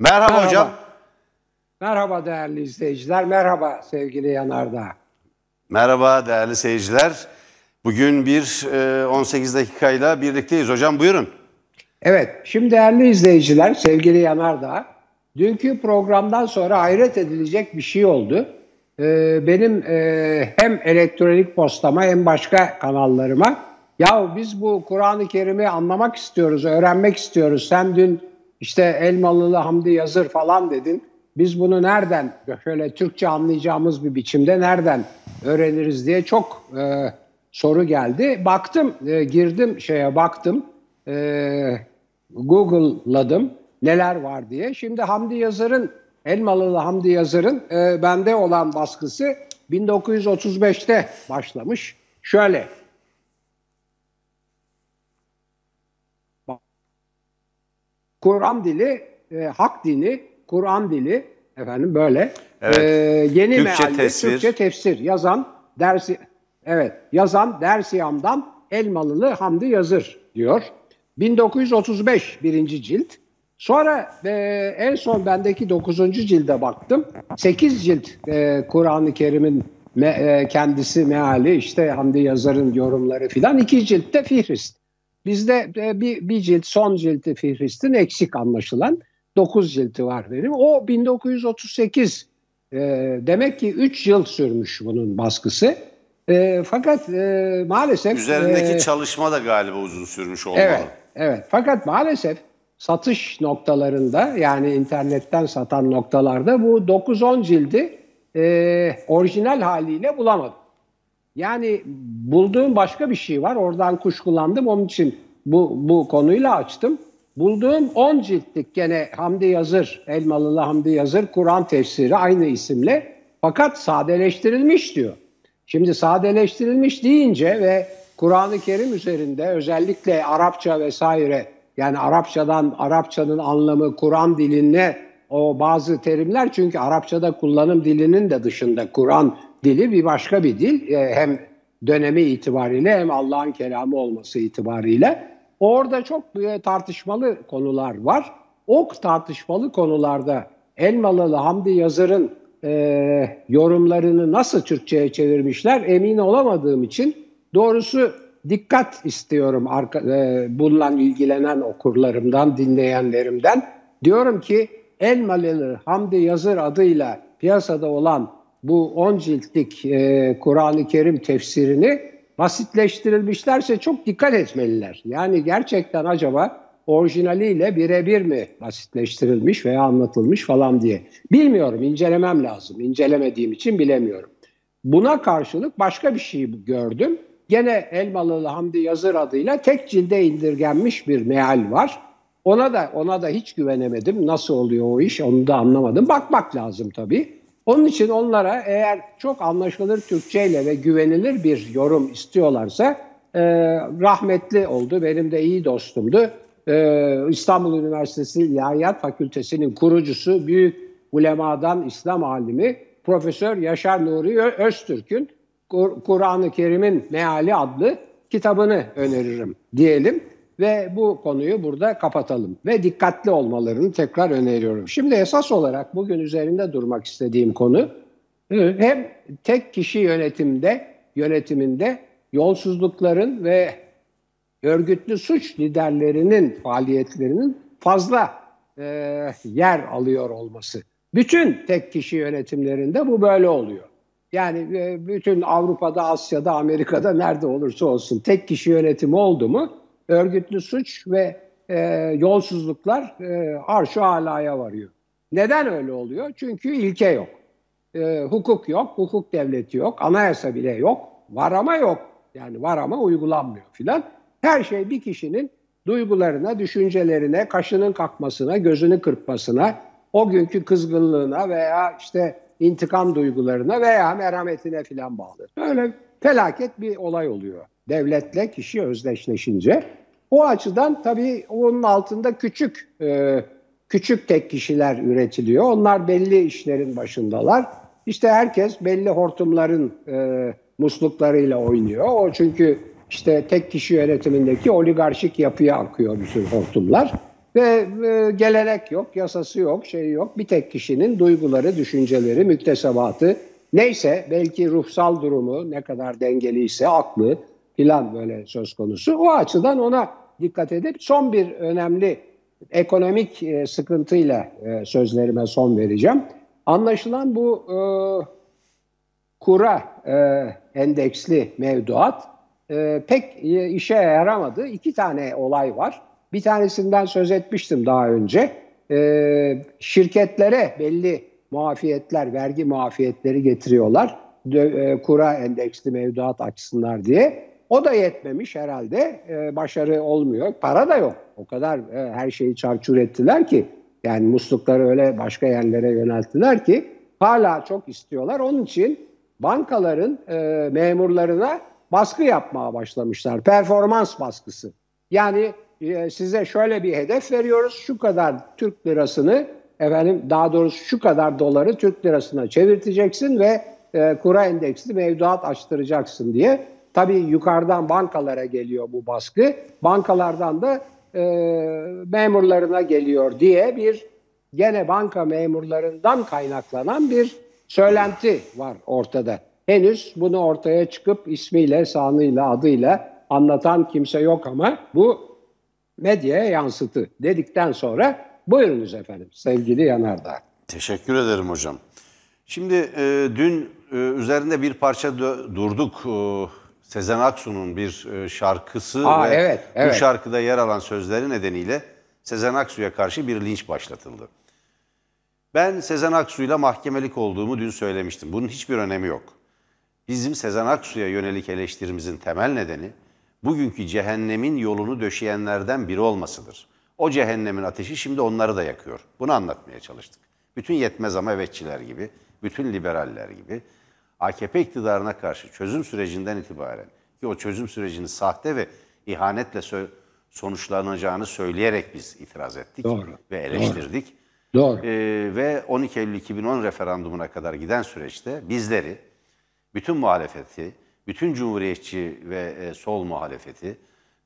Merhaba, Merhaba. hocam. Merhaba değerli izleyiciler, merhaba sevgili Yanardağ. Merhaba değerli seyirciler. Bugün bir e, 18 dakikayla birlikteyiz. Hocam buyurun. Evet, şimdi değerli izleyiciler, sevgili Yanardağ, dünkü programdan sonra hayret edilecek bir şey oldu. Ee, benim e, hem elektronik postama hem başka kanallarıma, ya biz bu Kur'an-ı Kerim'i anlamak istiyoruz, öğrenmek istiyoruz. Sen dün işte Elmalılı Hamdi Yazır falan dedin. Biz bunu nereden, şöyle Türkçe anlayacağımız bir biçimde nereden öğreniriz diye çok e, soru geldi. Baktım, e, girdim şeye baktım, e, Google'ladım neler var diye. Şimdi Hamdi Yazır'ın, Elmalılı Hamdi Yazır'ın e, bende olan baskısı 1935'te başlamış. Şöyle, Kur'an dili, e, hak dini, Kur'an dili efendim böyle. Evet. E, yeni Türkçe mealli, tefsir. Türkçe tefsir yazan dersi evet yazan Dersiyam'dan Elmalılı Hamdi Yazır diyor. 1935 birinci cilt. Sonra e, en son bendeki 9. cilde baktım. 8 cilt e, Kur'an-ı Kerim'in me- e, kendisi meali işte Hamdi Yazar'ın yorumları filan. iki ciltte Fihrist. Bizde e, bir, bir cilt son cilti Fihrist'in eksik anlaşılan 9 cilti var benim. O 1938 e, demek ki 3 yıl sürmüş bunun baskısı. E, fakat e, maalesef... Üzerindeki e, çalışma da galiba uzun sürmüş olmalı. Evet, evet. Fakat maalesef satış noktalarında yani internetten satan noktalarda bu 9-10 cildi e, orijinal haliyle bulamadım. Yani bulduğum başka bir şey var. Oradan kuşkulandım. Onun için bu, bu konuyla açtım. Bulduğum 10 ciltlik gene Hamdi Yazır, Elmalılı Hamdi Yazır Kur'an tefsiri aynı isimle fakat sadeleştirilmiş diyor. Şimdi sadeleştirilmiş deyince ve Kur'an-ı Kerim üzerinde özellikle Arapça vesaire yani Arapçadan Arapçanın anlamı Kur'an diline o bazı terimler çünkü Arapçada kullanım dilinin de dışında Kur'an dili bir başka bir dil Ee, hem dönemi itibariyle hem Allah'ın kelamı olması itibariyle orada çok e, tartışmalı konular var. O tartışmalı konularda Elmalılı Hamdi Yazır'ın e, yorumlarını nasıl Türkçe'ye çevirmişler emin olamadığım için doğrusu dikkat istiyorum arka, e, bununla ilgilenen okurlarımdan, dinleyenlerimden. Diyorum ki Elmalılı Hamdi Yazır adıyla piyasada olan bu 10 ciltlik e, Kur'an-ı Kerim tefsirini basitleştirilmişlerse çok dikkat etmeliler. Yani gerçekten acaba orijinaliyle birebir mi basitleştirilmiş veya anlatılmış falan diye. Bilmiyorum, incelemem lazım. İncelemediğim için bilemiyorum. Buna karşılık başka bir şey gördüm. Gene Elmalılı Hamdi Yazır adıyla tek cilde indirgenmiş bir meal var. Ona da ona da hiç güvenemedim. Nasıl oluyor o iş onu da anlamadım. Bakmak lazım tabii. Onun için onlara eğer çok anlaşılır Türkçeyle ve güvenilir bir yorum istiyorlarsa e, rahmetli oldu. Benim de iyi dostumdu. E, İstanbul Üniversitesi İlahiyat Fakültesi'nin kurucusu, büyük ulemadan İslam alimi Profesör Yaşar Nuri Öztürk'ün Kur- Kur'an-ı Kerim'in Meali adlı kitabını öneririm diyelim ve bu konuyu burada kapatalım ve dikkatli olmalarını tekrar öneriyorum. Şimdi esas olarak bugün üzerinde durmak istediğim konu e, hem tek kişi yönetimde yönetiminde yolsuzlukların ve örgütlü suç liderlerinin faaliyetlerinin fazla e, yer alıyor olması. Bütün tek kişi yönetimlerinde bu böyle oluyor. Yani e, bütün Avrupa'da, Asya'da, Amerika'da nerede olursa olsun tek kişi yönetimi oldu mu örgütlü suç ve e, yolsuzluklar e, arş-ı alaya varıyor. Neden öyle oluyor? Çünkü ilke yok. E, hukuk yok, hukuk devleti yok, anayasa bile yok. Var ama yok. Yani var ama uygulanmıyor filan. Her şey bir kişinin duygularına, düşüncelerine, kaşının kalkmasına, gözünü kırpmasına, o günkü kızgınlığına veya işte intikam duygularına veya merhametine filan bağlı. Öyle felaket bir olay oluyor. Devletle kişi özdeşleşince. O açıdan tabii onun altında küçük e, küçük tek kişiler üretiliyor. Onlar belli işlerin başındalar. İşte herkes belli hortumların e, musluklarıyla oynuyor. O çünkü işte tek kişi yönetimindeki oligarşik yapıya akıyor bütün hortumlar. Ve e, gelenek yok, yasası yok, şey yok. Bir tek kişinin duyguları, düşünceleri, müktesebatı neyse belki ruhsal durumu ne kadar dengeliyse aklı filan böyle söz konusu. O açıdan ona dikkat edip son bir önemli ekonomik e, sıkıntıyla e, sözlerime son vereceğim. Anlaşılan bu e, kura e, endeksli mevduat e, pek e, işe yaramadı. İki tane olay var. Bir tanesinden söz etmiştim daha önce. E, şirketlere belli muafiyetler, vergi muafiyetleri getiriyorlar. E, kura endeksli mevduat açsınlar diye. O da yetmemiş herhalde. E, başarı olmuyor. Para da yok. O kadar e, her şeyi çarçur ettiler ki. Yani muslukları öyle başka yerlere yönelttiler ki hala çok istiyorlar. Onun için bankaların e, memurlarına baskı yapmaya başlamışlar. Performans baskısı. Yani e, size şöyle bir hedef veriyoruz. Şu kadar Türk lirasını efendim daha doğrusu şu kadar doları Türk lirasına çevirteceksin ve e, kura endeksli mevduat açtıracaksın diye. Tabii yukarıdan bankalara geliyor bu baskı. Bankalardan da e, memurlarına geliyor diye bir gene banka memurlarından kaynaklanan bir söylenti var ortada. Henüz bunu ortaya çıkıp ismiyle, sanıyla, adıyla anlatan kimse yok ama bu medyaya yansıtı dedikten sonra buyurunuz efendim sevgili Yanardağ. Teşekkür ederim hocam. Şimdi e, dün e, üzerinde bir parça durduk. E, Sezen Aksu'nun bir e, şarkısı Aa, ve evet, evet. bu şarkıda yer alan sözleri nedeniyle Sezen Aksu'ya karşı bir linç başlatıldı. Ben Sezen Aksu'yla mahkemelik olduğumu dün söylemiştim. Bunun hiçbir önemi yok. Bizim Sezen Aksu'ya yönelik eleştirimizin temel nedeni bugünkü cehennemin yolunu döşeyenlerden biri olmasıdır. O cehennemin ateşi şimdi onları da yakıyor. Bunu anlatmaya çalıştık. Bütün yetmez ama evetçiler gibi, bütün liberaller gibi AKP iktidarına karşı çözüm sürecinden itibaren ki o çözüm sürecini sahte ve ihanetle sonuçlanacağını söyleyerek biz itiraz ettik Doğru. ve eleştirdik. Doğru. Ee, ve 12 Eylül 2010 referandumuna kadar giden süreçte bizleri, bütün muhalefeti, bütün cumhuriyetçi ve e, sol muhalefeti,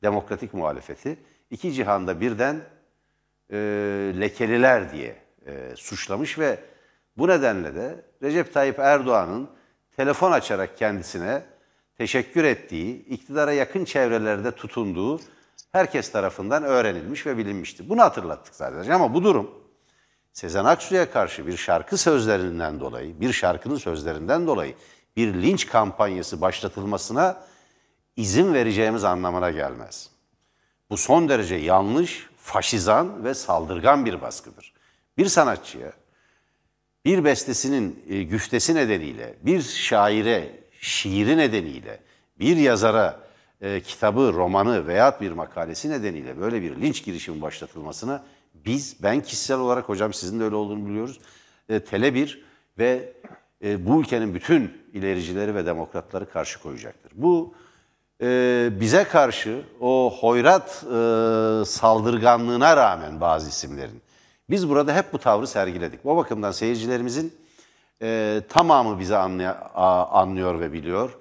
demokratik muhalefeti iki cihanda birden e, lekeliler diye e, suçlamış ve bu nedenle de Recep Tayyip Erdoğan'ın telefon açarak kendisine teşekkür ettiği, iktidara yakın çevrelerde tutunduğu herkes tarafından öğrenilmiş ve bilinmişti. Bunu hatırlattık sadece ama bu durum Sezen Aksu'ya karşı bir şarkı sözlerinden dolayı, bir şarkının sözlerinden dolayı bir linç kampanyası başlatılmasına izin vereceğimiz anlamına gelmez. Bu son derece yanlış, faşizan ve saldırgan bir baskıdır. Bir sanatçıya bir bestesinin e, güftesi nedeniyle, bir şaire şiiri nedeniyle, bir yazara e, kitabı, romanı veya bir makalesi nedeniyle böyle bir linç girişimi başlatılmasına biz, ben kişisel olarak hocam sizin de öyle olduğunu biliyoruz, e, Tele1 ve e, bu ülkenin bütün ilericileri ve demokratları karşı koyacaktır. Bu bize karşı o hoyrat saldırganlığına rağmen bazı isimlerin, biz burada hep bu tavrı sergiledik. O bakımdan seyircilerimizin e, tamamı bizi anlay anlıyor ve biliyor.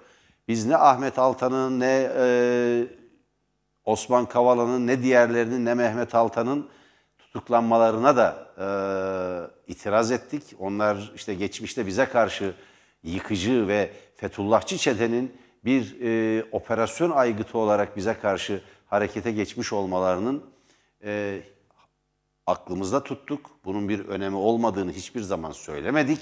Biz ne Ahmet Altan'ın ne e, Osman Kavala'nın ne diğerlerinin ne Mehmet Altan'ın tutuklanmalarına da e, itiraz ettik. Onlar işte geçmişte bize karşı yıkıcı ve Fethullahçı çetenin bir e, operasyon aygıtı olarak bize karşı harekete geçmiş olmalarının e, aklımızda tuttuk. Bunun bir önemi olmadığını hiçbir zaman söylemedik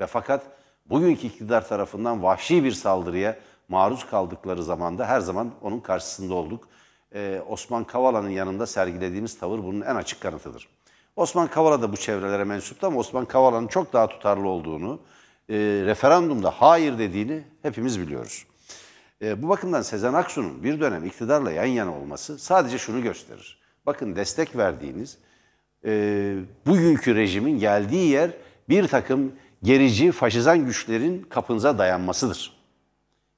ve fakat bugünkü iktidar tarafından vahşi bir saldırıya maruz kaldıkları zamanda her zaman onun karşısında olduk. Ee, Osman Kavala'nın yanında sergilediğimiz tavır bunun en açık kanıtıdır. Osman Kavala da bu çevrelere mensuptu ama Osman Kavala'nın çok daha tutarlı olduğunu, e, referandumda hayır dediğini hepimiz biliyoruz. E, bu bakımdan Sezen Aksu'nun bir dönem iktidarla yan yana olması sadece şunu gösterir. Bakın destek verdiğiniz e, bugünkü rejimin geldiği yer bir takım gerici, faşizan güçlerin kapınıza dayanmasıdır.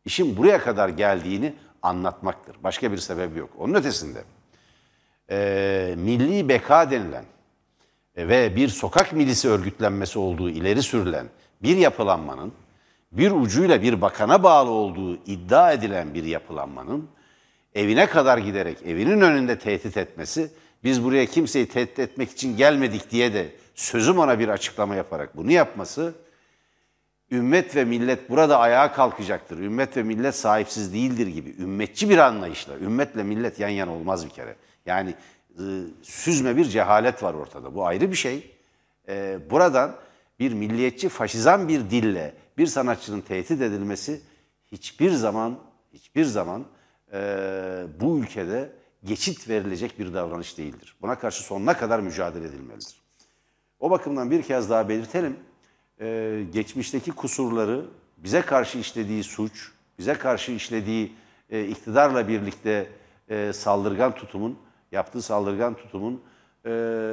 İşin buraya kadar geldiğini anlatmaktır. Başka bir sebebi yok. Onun ötesinde e, milli beka denilen e, ve bir sokak milisi örgütlenmesi olduğu ileri sürülen bir yapılanmanın bir ucuyla bir bakana bağlı olduğu iddia edilen bir yapılanmanın evine kadar giderek evinin önünde tehdit etmesi biz buraya kimseyi tehdit etmek için gelmedik diye de sözüm ona bir açıklama yaparak bunu yapması ümmet ve millet burada ayağa kalkacaktır. Ümmet ve millet sahipsiz değildir gibi. Ümmetçi bir anlayışla. Ümmetle millet yan yana olmaz bir kere. Yani e, süzme bir cehalet var ortada. Bu ayrı bir şey. E, buradan bir milliyetçi faşizan bir dille bir sanatçının tehdit edilmesi hiçbir zaman hiçbir zaman e, bu ülkede geçit verilecek bir davranış değildir. Buna karşı sonuna kadar mücadele edilmelidir. O bakımdan bir kez daha belirtelim. Ee, geçmişteki kusurları, bize karşı işlediği suç, bize karşı işlediği e, iktidarla birlikte e, saldırgan tutumun, yaptığı saldırgan tutumun e,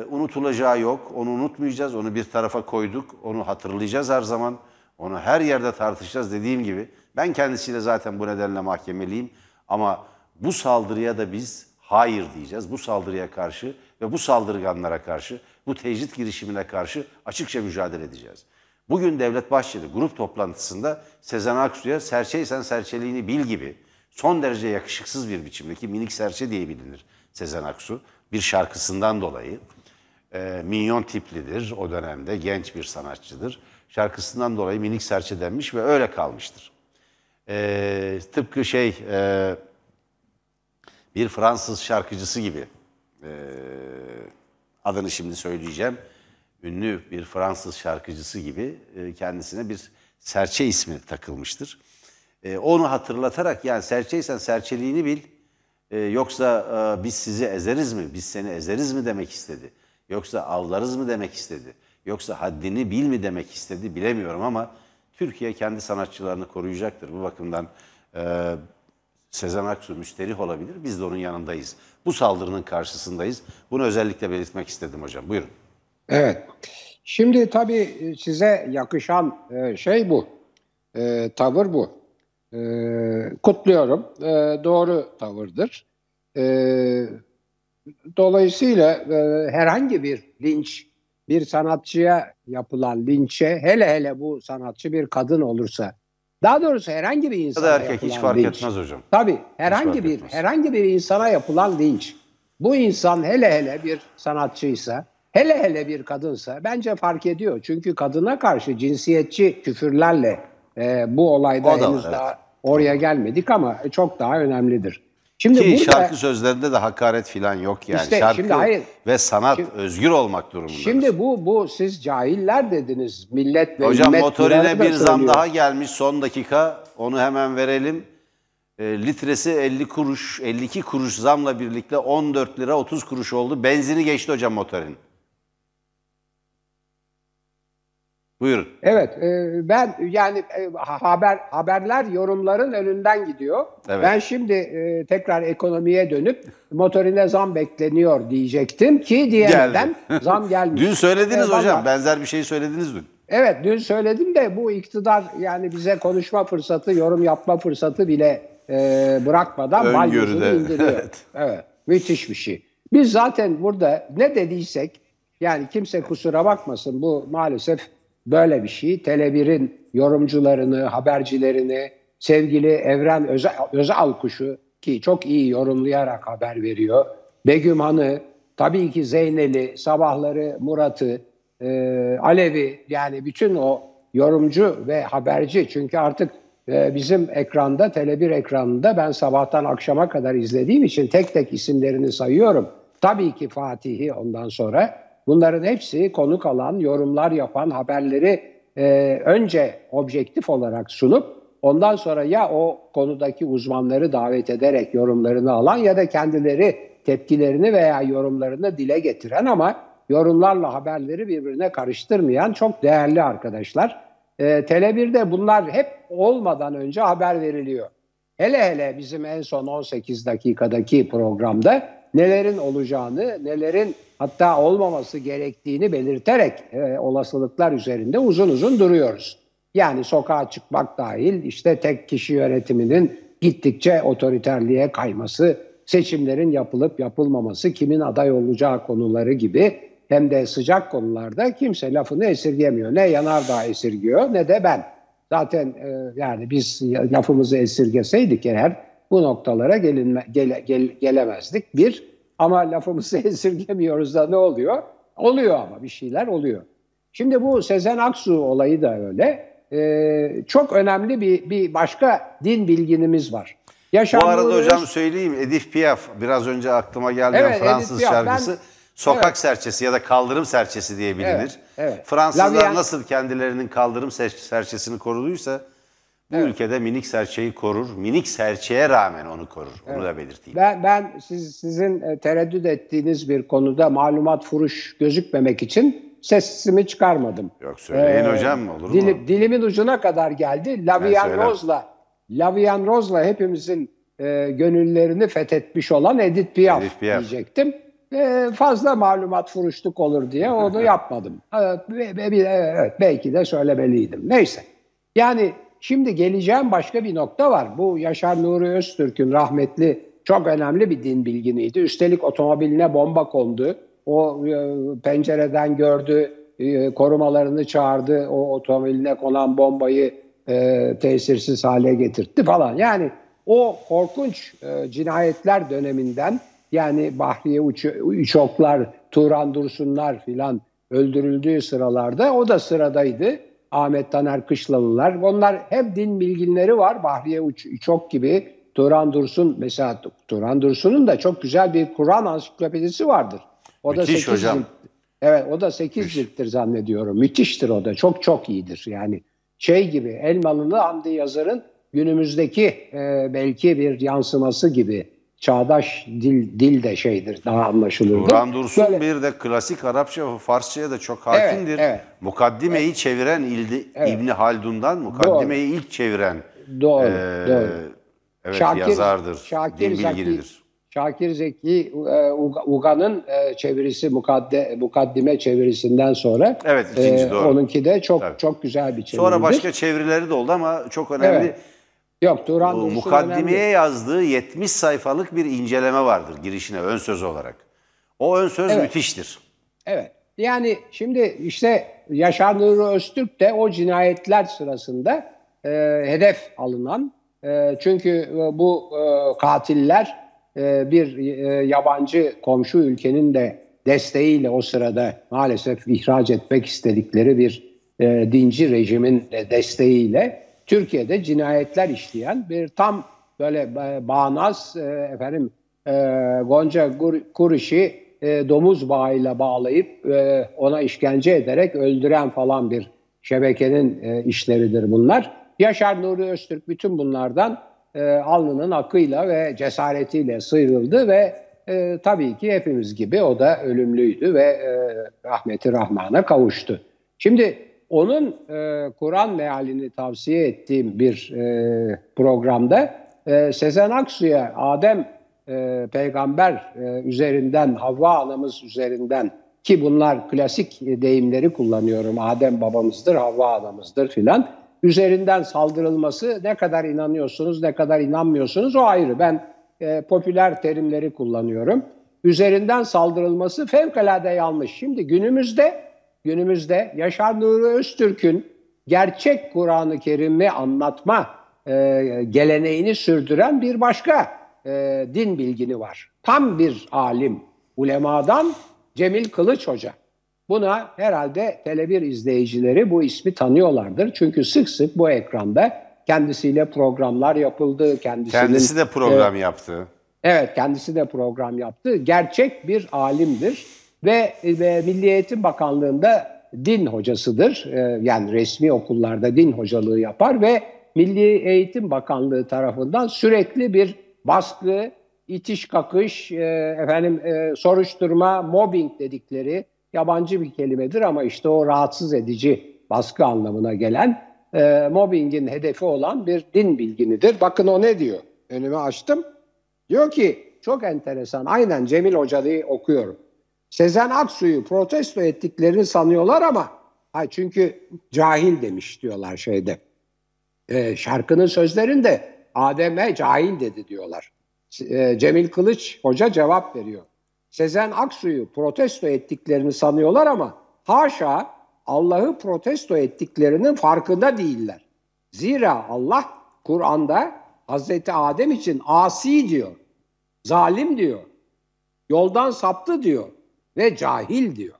unutulacağı yok. Onu unutmayacağız, onu bir tarafa koyduk, onu hatırlayacağız her zaman. Onu her yerde tartışacağız dediğim gibi. Ben kendisiyle zaten bu nedenle mahkemeliyim. Ama bu saldırıya da biz hayır diyeceğiz. Bu saldırıya karşı ve bu saldırganlara karşı, bu tecrit girişimine karşı açıkça mücadele edeceğiz. Bugün Devlet Bahçeli grup toplantısında Sezen Aksu'ya serçeysen serçeliğini bil gibi son derece yakışıksız bir biçimdeki minik serçe diye bilinir Sezen Aksu. Bir şarkısından dolayı e, minyon tiplidir o dönemde genç bir sanatçıdır. Şarkısından dolayı minik serçe denmiş ve öyle kalmıştır. E, tıpkı şey e, bir Fransız şarkıcısı gibi e, adını şimdi söyleyeceğim ünlü bir Fransız şarkıcısı gibi e, kendisine bir serçe ismi takılmıştır. E, onu hatırlatarak yani serçeysen serçeliğini bil e, yoksa biz sizi ezeriz mi, biz seni ezeriz mi demek istedi. Yoksa avlarız mı demek istedi. Yoksa haddini bil mi demek istedi bilemiyorum ama Türkiye kendi sanatçılarını koruyacaktır. Bu bakımdan e, Sezen Aksu müsterih olabilir. Biz de onun yanındayız. Bu saldırının karşısındayız. Bunu özellikle belirtmek istedim hocam. Buyurun. Evet. Şimdi tabii size yakışan e, şey bu. E, tavır bu. E, kutluyorum. E, doğru tavırdır. E, dolayısıyla e, herhangi bir linç, bir sanatçıya yapılan linçe, hele hele bu sanatçı bir kadın olursa, daha doğrusu herhangi bir insana ya da erkek hiç fark linç, etmez hocam. Tabii herhangi bir etmez. herhangi bir insana yapılan linç. Bu insan hele hele bir sanatçıysa Hele hele bir kadınsa bence fark ediyor. Çünkü kadına karşı cinsiyetçi küfürlerle e, bu olayda o henüz var, daha evet. oraya gelmedik ama çok daha önemlidir. Şimdi Ki burada, şarkı sözlerinde de hakaret falan yok yani. İşte, şarkı şimdi hayır, ve sanat şimdi, özgür olmak durumunda. Şimdi bu bu siz cahiller dediniz millet ve Hocam motorine bir zam daha gelmiş son dakika onu hemen verelim. E, litresi 50 kuruş 52 kuruş zamla birlikte 14 lira 30 kuruş oldu. Benzini geçti hocam motorin. Buyurun. Evet, e, ben yani e, haber haberler yorumların önünden gidiyor. Evet. Ben şimdi e, tekrar ekonomiye dönüp motorine zam bekleniyor diyecektim ki diğerden zam gelmiş. dün söylediniz e, hocam, benzer bir şey söylediniz dün. Evet, dün söyledim de bu iktidar yani bize konuşma fırsatı, yorum yapma fırsatı bile e, bırakmadan balyozunu indiriyor. evet. evet, müthiş bir şey. Biz zaten burada ne dediysek yani kimse kusura bakmasın bu maalesef böyle bir şey. Tele1'in yorumcularını, habercilerini, sevgili Evren Özel, Kuşu ki çok iyi yorumlayarak haber veriyor. Begüm Han'ı, tabii ki Zeynel'i, sabahları Murat'ı, e, Alev'i yani bütün o yorumcu ve haberci çünkü artık e, bizim ekranda, Tele1 ekranında ben sabahtan akşama kadar izlediğim için tek tek isimlerini sayıyorum. Tabii ki Fatih'i ondan sonra Bunların hepsi konuk alan, yorumlar yapan, haberleri e, önce objektif olarak sunup ondan sonra ya o konudaki uzmanları davet ederek yorumlarını alan ya da kendileri tepkilerini veya yorumlarını dile getiren ama yorumlarla haberleri birbirine karıştırmayan çok değerli arkadaşlar. E, Tele1'de bunlar hep olmadan önce haber veriliyor. Hele hele bizim en son 18 dakikadaki programda nelerin olacağını, nelerin hatta olmaması gerektiğini belirterek e, olasılıklar üzerinde uzun uzun duruyoruz. Yani sokağa çıkmak dahil işte tek kişi yönetiminin gittikçe otoriterliğe kayması, seçimlerin yapılıp yapılmaması, kimin aday olacağı konuları gibi hem de sıcak konularda kimse lafını esirgemiyor. Ne Yanardağ esirgiyor ne de ben. Zaten e, yani biz lafımızı esirgeseydik eğer bu noktalara gelinme, gele, gel, gelemezdik. Bir, Ama lafımızı esirgemiyoruz da ne oluyor? Oluyor ama bir şeyler oluyor. Şimdi bu Sezen Aksu olayı da öyle. Ee, çok önemli bir, bir başka din bilginimiz var. Yaşar Bu arada hocam söyleyeyim Edith Piaf biraz önce aklıma geldi evet, Fransız Piaf, şarkısı. Ben, Sokak evet. serçesi ya da kaldırım serçesi diye bilinir. Evet, evet. Fransızlar Lavien... nasıl kendilerinin kaldırım serçesini koruduysa bu evet. ülkede minik serçeyi korur. Minik serçeye rağmen onu korur. Evet. Onu da belirteyim. Ben, ben siz, sizin e, tereddüt ettiğiniz bir konuda malumat furuş gözükmemek için sesimi çıkarmadım. Yok söyleyin ee, hocam olur dili, mu? Dilimin ucuna kadar geldi. Lavian Rose'la Lavian Rose'la hepimizin e, gönüllerini fethetmiş olan Edith Piaf, Edith Piaf. diyecektim. E, fazla malumat furuşluk olur diye onu yapmadım. Evet, evet, belki de söylemeliydim. Neyse. Yani Şimdi geleceğim başka bir nokta var. Bu Yaşar Nuri Öztürk'ün rahmetli çok önemli bir din bilginiydi. Üstelik otomobiline bomba kondu. O e, pencereden gördü, e, korumalarını çağırdı. O otomobiline konan bombayı e, tesirsiz hale getirtti falan. Yani o korkunç e, cinayetler döneminden yani Bahriye Uç Turan Dursunlar filan öldürüldüğü sıralarda o da sıradaydı. Ahmet Taner Kışlalılar. Onlar hem din bilginleri var. Bahriye Uçok gibi. Turan Dursun mesela Turan Dursun'un da çok güzel bir Kur'an ansiklopedisi vardır. O Müthiş da 8 hocam. Cilt, evet o da 8 Müthiş. cilttir zannediyorum. Müthiştir o da. Çok çok iyidir. Yani şey gibi Elmalılı Hamdi Yazar'ın günümüzdeki e, belki bir yansıması gibi çağdaş dil dil de şeydir daha anlaşılır. Turan Dursun Böyle, bir de klasik Arapça ve Farsçaya da çok hakimdir. Evet, evet. Mukaddimeyi evet. çeviren İldi, evet. İbni Haldun'dan Mukaddimeyi doğru. ilk çeviren doğru, e, doğru. Evet Şakir, yazardır. Şakir din bilginidir. Şakir Zeki e, Uga'nın e, çevirisi mukadde, mukaddime çevirisinden sonra. Evet ikinci e, doğru. Onunki de çok Tabii. çok güzel bir çeviridir. Sonra başka çevirileri de oldu ama çok önemli. Evet. Yok Turan Dursun Mukaddimeye önemli. yazdığı 70 sayfalık bir inceleme vardır girişine ön söz olarak. O ön söz evet. müthiştir. Evet. Yani şimdi işte Yaşar Nuri Öztürk de o cinayetler sırasında e, hedef alınan e, çünkü e, bu e, katiller e, bir e, yabancı komşu ülkenin de desteğiyle o sırada maalesef ihraç etmek istedikleri bir e, dinci rejimin de desteğiyle Türkiye'de cinayetler işleyen bir tam böyle e, bağnaz e, efendim e, Gonca Kuriş'i domuz bağıyla bağlayıp ona işkence ederek öldüren falan bir şebekenin işleridir bunlar. Yaşar Nuri Öztürk bütün bunlardan alnının akıyla ve cesaretiyle sıyrıldı ve e, tabii ki hepimiz gibi o da ölümlüydü ve e, rahmeti rahmana kavuştu. Şimdi onun e, Kur'an mealini tavsiye ettiğim bir e, programda e, Sezen Aksu'ya Adem e, peygamber e, üzerinden, Havva anamız üzerinden ki bunlar klasik deyimleri kullanıyorum. Adem babamızdır, Havva anamızdır filan. Üzerinden saldırılması ne kadar inanıyorsunuz, ne kadar inanmıyorsunuz o ayrı. Ben e, popüler terimleri kullanıyorum. Üzerinden saldırılması fevkalade yanlış. Şimdi günümüzde günümüzde Yaşar Nuri Öztürk'ün gerçek Kur'an-ı Kerim'i anlatma e, geleneğini sürdüren bir başka e, din bilgini var. Tam bir alim, ulemadan Cemil Kılıç Hoca. Buna herhalde Tele1 izleyicileri bu ismi tanıyorlardır. Çünkü sık sık bu ekranda kendisiyle programlar yapıldı. Kendisinin, kendisi de program e, yaptı. Evet kendisi de program yaptı. Gerçek bir alimdir ve, ve Milli Eğitim Bakanlığı'nda din hocasıdır. E, yani resmi okullarda din hocalığı yapar ve Milli Eğitim Bakanlığı tarafından sürekli bir baskı, itiş kakış, e, efendim e, soruşturma, mobbing dedikleri yabancı bir kelimedir ama işte o rahatsız edici baskı anlamına gelen e, mobbingin hedefi olan bir din bilginidir. Bakın o ne diyor? Önümü açtım. Diyor ki çok enteresan. Aynen Cemil Hoca'yı okuyorum. Sezen Aksu'yu protesto ettiklerini sanıyorlar ama ha çünkü cahil demiş diyorlar şeyde. E, şarkının sözlerinde Adem'e cahil dedi diyorlar. E, Cemil Kılıç Hoca cevap veriyor. Sezen Aksu'yu protesto ettiklerini sanıyorlar ama haşa Allah'ı protesto ettiklerinin farkında değiller. Zira Allah Kur'an'da Hazreti Adem için asi diyor, zalim diyor. yoldan saptı diyor ve cahil diyor.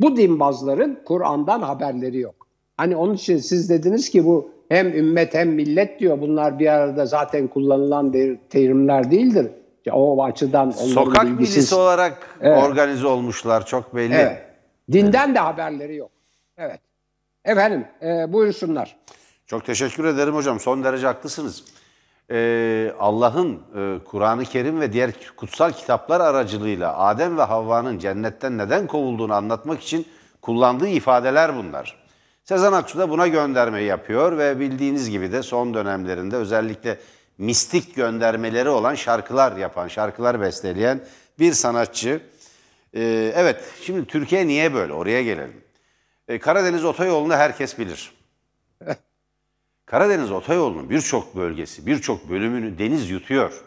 Bu dinbazların Kur'an'dan haberleri yok. Hani onun için siz dediniz ki bu hem ümmet hem millet diyor. Bunlar bir arada zaten kullanılan terimler değildir. O açıdan Sokak bilgisiz... milisi olarak evet. organize olmuşlar çok belli. Evet. Dinden de haberleri yok. Evet. Efendim e, buyursunlar. Çok teşekkür ederim hocam. Son derece haklısınız. Ee, Allah'ın e, Kur'an-ı Kerim ve diğer kutsal kitaplar aracılığıyla Adem ve Havva'nın cennetten neden kovulduğunu anlatmak için kullandığı ifadeler bunlar. Sezen Aksu da buna gönderme yapıyor ve bildiğiniz gibi de son dönemlerinde özellikle mistik göndermeleri olan şarkılar yapan, şarkılar besteleyen bir sanatçı. Ee, evet, şimdi Türkiye niye böyle? Oraya gelelim. Ee, Karadeniz Otoyolu'nu herkes bilir. Karadeniz Otoyolu'nun birçok bölgesi, birçok bölümünü deniz yutuyor.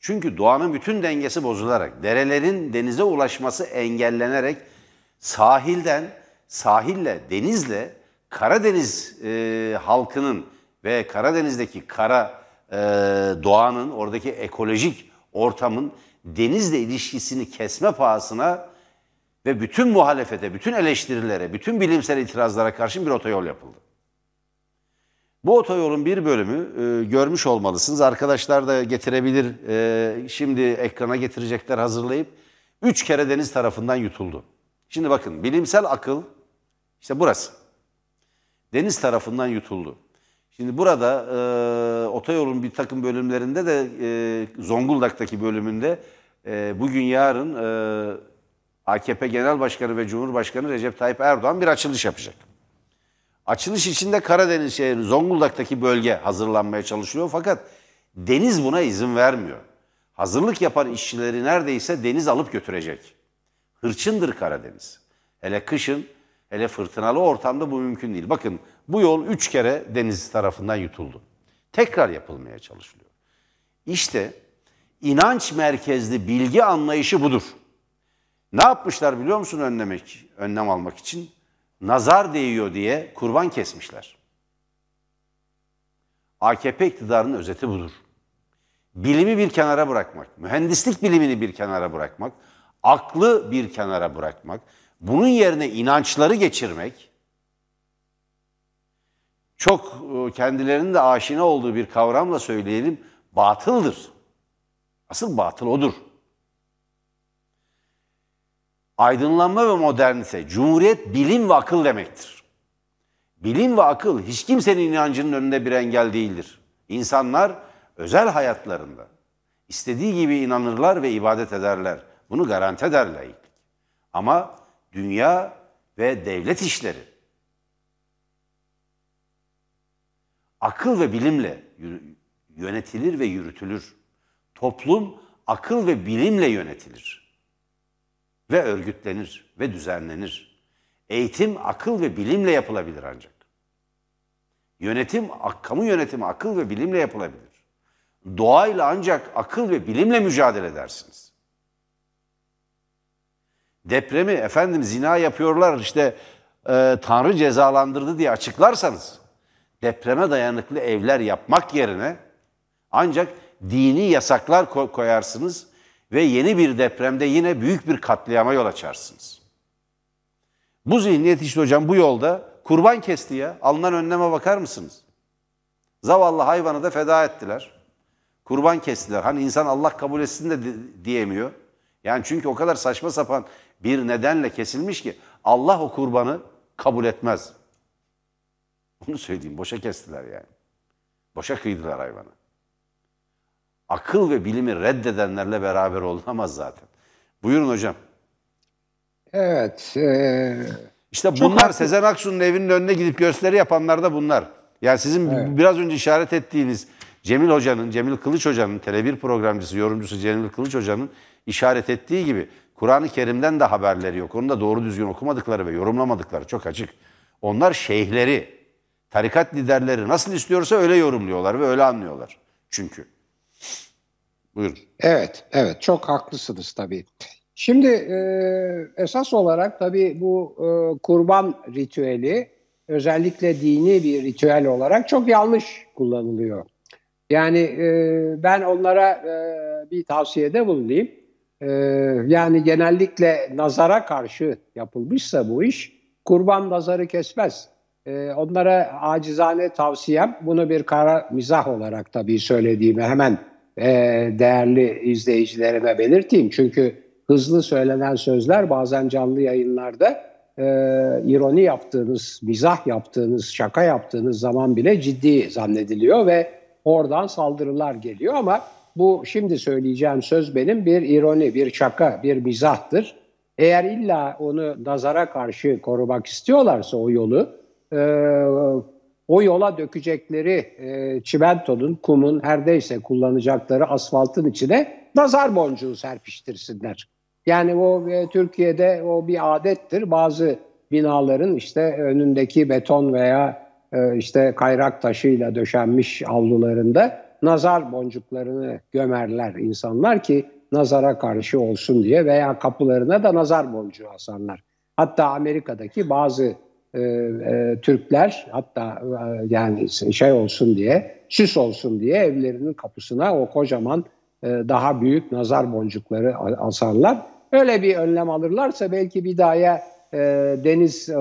Çünkü doğanın bütün dengesi bozularak, derelerin denize ulaşması engellenerek sahilden, sahille, denizle Karadeniz e, halkının ve Karadeniz'deki kara e, doğanın, oradaki ekolojik ortamın denizle ilişkisini kesme pahasına ve bütün muhalefete, bütün eleştirilere, bütün bilimsel itirazlara karşı bir otoyol yapıldı. Bu otoyolun bir bölümü e, görmüş olmalısınız. Arkadaşlar da getirebilir. E, şimdi ekrana getirecekler hazırlayıp. Üç kere deniz tarafından yutuldu. Şimdi bakın bilimsel akıl işte burası. Deniz tarafından yutuldu. Şimdi burada e, otoyolun bir takım bölümlerinde de e, Zonguldak'taki bölümünde e, bugün yarın e, AKP Genel Başkanı ve Cumhurbaşkanı Recep Tayyip Erdoğan bir açılış yapacak. Açılış içinde Karadeniz şehri Zonguldak'taki bölge hazırlanmaya çalışıyor fakat deniz buna izin vermiyor. Hazırlık yapan işçileri neredeyse deniz alıp götürecek. Hırçındır Karadeniz. Hele kışın, hele fırtınalı ortamda bu mümkün değil. Bakın bu yol üç kere deniz tarafından yutuldu. Tekrar yapılmaya çalışılıyor. İşte inanç merkezli bilgi anlayışı budur. Ne yapmışlar biliyor musun önlemek, önlem almak için? Nazar değiyor diye kurban kesmişler. AKP iktidarının özeti budur. Bilimi bir kenara bırakmak, mühendislik bilimini bir kenara bırakmak, aklı bir kenara bırakmak, bunun yerine inançları geçirmek, çok e, kendilerinin de aşina olduğu bir kavramla söyleyelim, batıldır. Asıl batıl odur. Aydınlanma ve modernite, cumhuriyet bilim ve akıl demektir. Bilim ve akıl hiç kimsenin inancının önünde bir engel değildir. İnsanlar özel hayatlarında istediği gibi inanırlar ve ibadet ederler. Bunu garanti eder laiklik. Ama dünya ve devlet işleri akıl ve bilimle yönetilir ve yürütülür. Toplum akıl ve bilimle yönetilir. Ve örgütlenir ve düzenlenir. Eğitim akıl ve bilimle yapılabilir ancak. Yönetim, kamu yönetimi akıl ve bilimle yapılabilir. Doğayla ancak akıl ve bilimle mücadele edersiniz. Depremi efendim zina yapıyorlar işte e, Tanrı cezalandırdı diye açıklarsanız depreme dayanıklı evler yapmak yerine ancak dini yasaklar koyarsınız ve yeni bir depremde yine büyük bir katliama yol açarsınız. Bu zihniyet işte hocam bu yolda kurban kesti ya. Alınan önleme bakar mısınız? Zavallı hayvanı da feda ettiler. Kurban kestiler. Hani insan Allah kabul etsin de diyemiyor. Yani çünkü o kadar saçma sapan bir nedenle kesilmiş ki Allah o kurbanı kabul etmez. Onu söyleyeyim. Boşa kestiler yani. Boşa kıydılar hayvanı. Akıl ve bilimi reddedenlerle beraber olunamaz zaten. Buyurun hocam. Evet. E, işte bunlar haklı. Sezen Aksu'nun evinin önüne gidip gösteri yapanlar da bunlar. Yani sizin evet. biraz önce işaret ettiğiniz Cemil Hoca'nın, Cemil Kılıç Hoca'nın, Tele1 programcısı, yorumcusu Cemil Kılıç Hoca'nın işaret ettiği gibi Kur'an-ı Kerim'den de haberleri yok. Onu da doğru düzgün okumadıkları ve yorumlamadıkları çok açık. Onlar şeyhleri, Tarikat liderleri nasıl istiyorsa öyle yorumluyorlar ve öyle anlıyorlar. Çünkü. Buyurun. Evet, evet çok haklısınız tabii. Şimdi e, esas olarak tabii bu e, kurban ritüeli özellikle dini bir ritüel olarak çok yanlış kullanılıyor. Yani e, ben onlara e, bir tavsiyede bulunayım. e, yani genellikle nazara karşı yapılmışsa bu iş kurban nazarı kesmez. E, onlara acizane tavsiyem bunu bir kara mizah olarak tabii söylediğimi hemen e, değerli izleyicilerime belirteyim. Çünkü hızlı söylenen sözler bazen canlı yayınlarda e, ironi yaptığınız, mizah yaptığınız, şaka yaptığınız zaman bile ciddi zannediliyor ve oradan saldırılar geliyor ama bu şimdi söyleyeceğim söz benim bir ironi, bir şaka, bir mizahtır. Eğer illa onu nazara karşı korumak istiyorlarsa o yolu, e, o yola dökecekleri e, çimentonun, kumun, her neyse kullanacakları asfaltın içine nazar boncuğu serpiştirsinler. Yani o e, Türkiye'de o bir adettir. Bazı binaların işte önündeki beton veya e, işte kayrak taşıyla döşenmiş avlularında nazar boncuklarını gömerler insanlar ki nazara karşı olsun diye veya kapılarına da nazar boncuğu asarlar. Hatta Amerika'daki bazı e, e, Türkler hatta e, yani şey olsun diye süs olsun diye evlerinin kapısına o kocaman e, daha büyük nazar boncukları asarlar. Öyle bir önlem alırlarsa belki bir daha e, deniz e,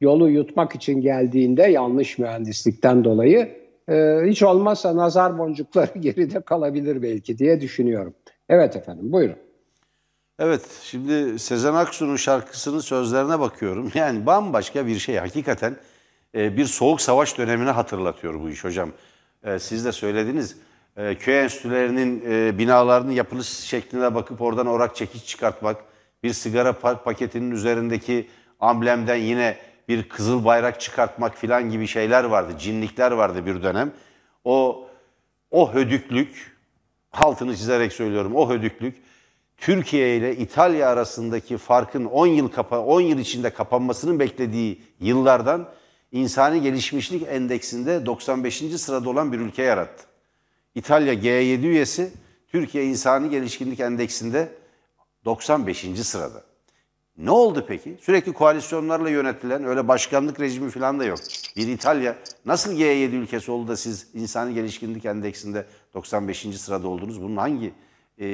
yolu yutmak için geldiğinde yanlış mühendislikten dolayı e, hiç olmazsa nazar boncukları geride kalabilir belki diye düşünüyorum. Evet efendim buyurun. Evet şimdi Sezen Aksu'nun şarkısının sözlerine bakıyorum. Yani bambaşka bir şey hakikaten e, bir soğuk savaş dönemini hatırlatıyor bu iş hocam. E, siz de söylediniz e, köy enstitülerinin binalarının yapılış şekline bakıp oradan orak çekiç çıkartmak, bir sigara paketinin üzerindeki amblemden yine bir kızıl bayrak çıkartmak filan gibi şeyler vardı, cinlikler vardı bir dönem. O o hödüklük, altını çizerek söylüyorum, o hödüklük Türkiye ile İtalya arasındaki farkın 10 yıl kapa 10 yıl içinde kapanmasının beklediği yıllardan insani gelişmişlik endeksinde 95. sırada olan bir ülke yarattı. İtalya G7 üyesi, Türkiye İnsani Gelişkinlik Endeksinde 95. sırada. Ne oldu peki? Sürekli koalisyonlarla yönetilen öyle başkanlık rejimi falan da yok. Bir İtalya nasıl G7 ülkesi oldu da siz insani gelişkinlik endeksinde 95. sırada oldunuz? Bunun hangi e,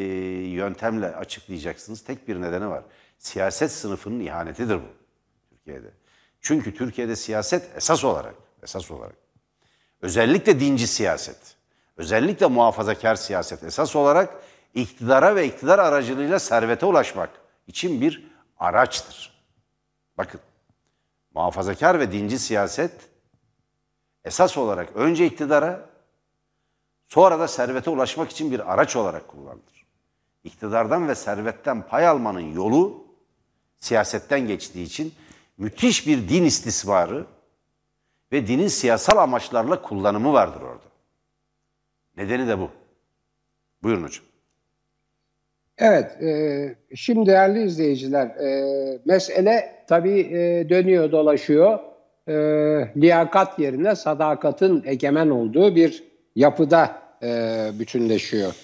yöntemle açıklayacaksınız? Tek bir nedeni var. Siyaset sınıfının ihanetidir bu Türkiye'de. Çünkü Türkiye'de siyaset esas olarak, esas olarak özellikle dinci siyaset özellikle muhafazakar siyaset esas olarak iktidara ve iktidar aracılığıyla servete ulaşmak için bir araçtır. Bakın, muhafazakar ve dinci siyaset esas olarak önce iktidara, sonra da servete ulaşmak için bir araç olarak kullanılır. İktidardan ve servetten pay almanın yolu siyasetten geçtiği için müthiş bir din istismarı ve dinin siyasal amaçlarla kullanımı vardır orada. Nedeni de bu. Buyurun hocam. Evet, e, şimdi değerli izleyiciler, e, mesele tabii e, dönüyor dolaşıyor. E, liyakat yerine sadakatın egemen olduğu bir yapıda e, bütünleşiyor.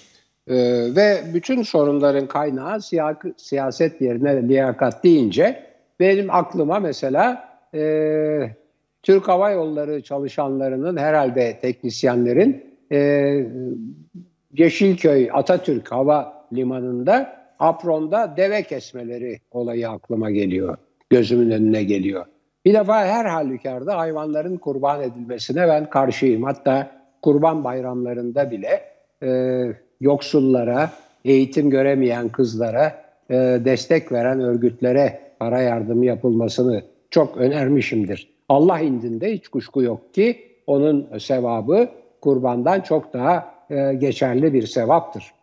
E, ve bütün sorunların kaynağı siya, siyaset yerine liyakat deyince benim aklıma mesela e, Türk Hava Yolları çalışanlarının herhalde teknisyenlerin e, Yeşilköy Atatürk Hava Limanı'nda apronda deve kesmeleri olayı aklıma geliyor. Gözümün önüne geliyor. Bir defa her halükarda hayvanların kurban edilmesine ben karşıyım. Hatta kurban bayramlarında bile e, yoksullara, eğitim göremeyen kızlara e, destek veren örgütlere para yardımı yapılmasını çok önermişimdir. Allah indinde hiç kuşku yok ki onun sevabı kurbandan çok daha e, geçerli bir sevaptır.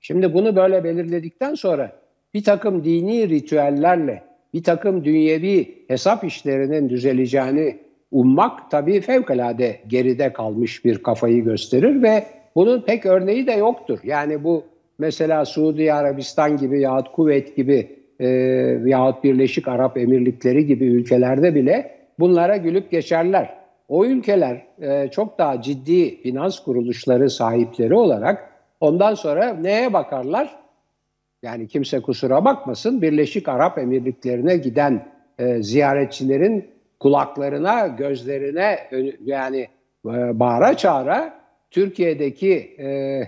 Şimdi bunu böyle belirledikten sonra bir takım dini ritüellerle bir takım dünyevi hesap işlerinin düzeleceğini ummak tabii fevkalade geride kalmış bir kafayı gösterir ve bunun pek örneği de yoktur. Yani bu mesela Suudi Arabistan gibi yahut Kuveyt gibi e, yahut Birleşik Arap Emirlikleri gibi ülkelerde bile bunlara gülüp geçerler o ülkeler e, çok daha ciddi finans kuruluşları sahipleri olarak ondan sonra neye bakarlar? Yani kimse kusura bakmasın Birleşik Arap Emirlikleri'ne giden e, ziyaretçilerin kulaklarına, gözlerine yani e, bağıra çağıra Türkiye'deki e,